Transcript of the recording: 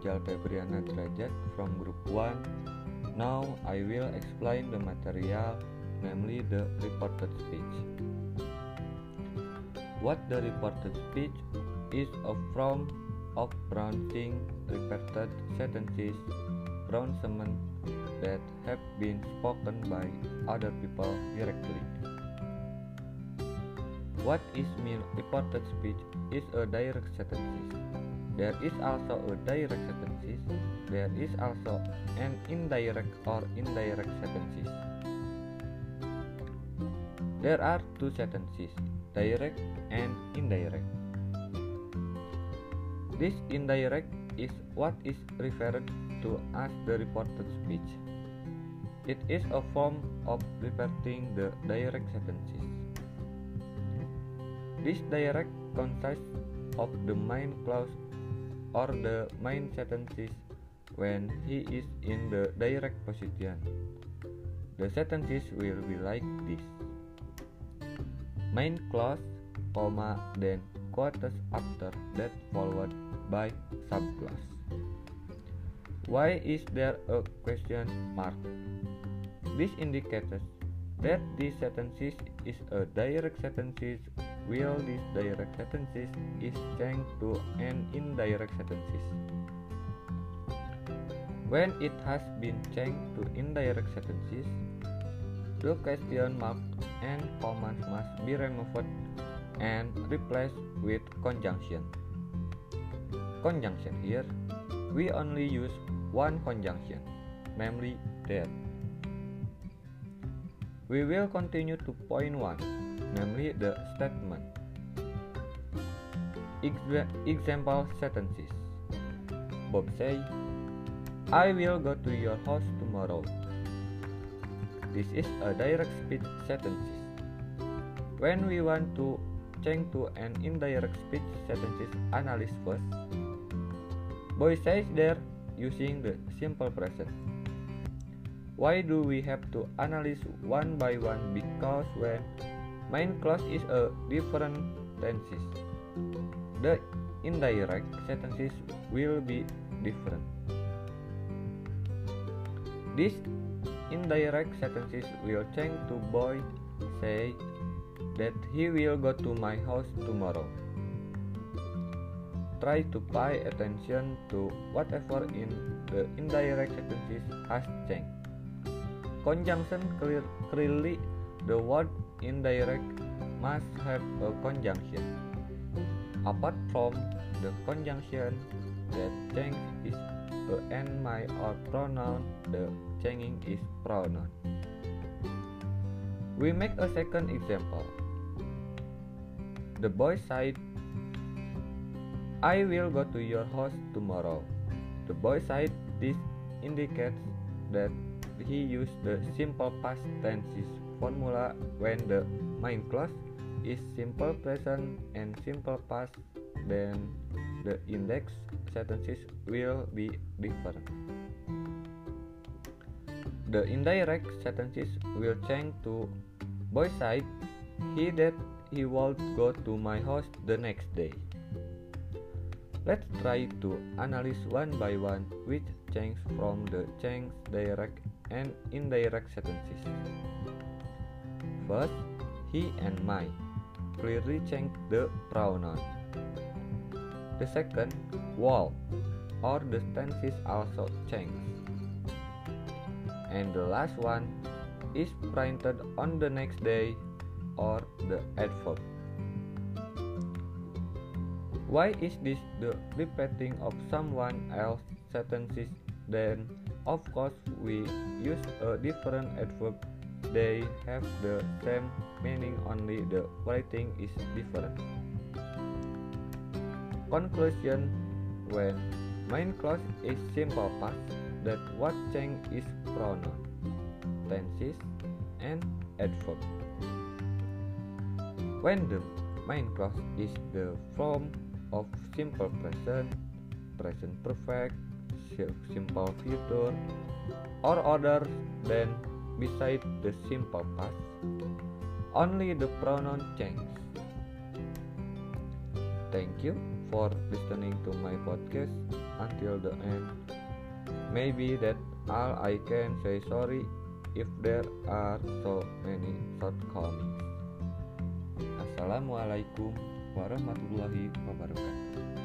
Rijal Febriana Derajat from Group 1. Now I will explain the material, namely the reported speech. What the reported speech is a form of pronouncing repeated sentences, pronouncements that have been spoken by other people directly. What is mean reported speech is a direct sentence. There is also a direct sentence. There is also an indirect or indirect sentences. There are two sentences, direct and indirect. This indirect is what is referred to as the reported speech. It is a form of reporting the direct sentences. This direct consists of the main clause or the main sentences when he is in the direct position. The sentences will be like this. Main clause, comma, then quotes after that followed by subclause. Why is there a question mark? This indicates that this sentence is a direct sentence while this direct sentences is changed to an indirect sentences. When it has been changed to indirect sentences, the question mark and commas must be removed and replaced with conjunction. Conjunction here, we only use one conjunction, namely that. We will continue to point 1, namely the statement. example sentences. Bob say, I will go to your house tomorrow. This is a direct speech sentence. When we want to change to an indirect speech sentences analysis first, Boy says there using the simple present. Why do we have to analyze one by one? Because when main clause is a different tenses, the indirect sentences will be different. These indirect sentences will change to boy say that he will go to my house tomorrow. Try to pay attention to whatever in the indirect sentences has changed. Conjunction clear, clearly the word indirect must have a conjunction. Apart from the conjunction the change is a n my or pronoun, the changing is pronoun. We make a second example. The boy said, I will go to your house tomorrow. The boy said this indicates that he used the simple past tenses formula when the main clause is simple present and simple past then the index sentences will be different. The indirect sentences will change to boy said he that he would go to my house the next day. Let's try to analyze one by one which change from the change direct and indirect sentences. First, he and my clearly change the pronoun. The second, wall or the tenses also change. And the last one is printed on the next day or the adverb. Why is this the repeating of someone else sentences then of course we use a different adverb they have the same meaning only the writing is different. Conclusion when main clause is simple past that what change is pronoun, tenses, and adverb. When the main clause is the form of simple present, present perfect, simple future, or other than beside the simple past, only the pronoun changes. Thank you for listening to my podcast. until the end. Maybe that all I can say sorry if there are so many shortcomings. Assalamualaikum warahmatullahi wabarakatuh.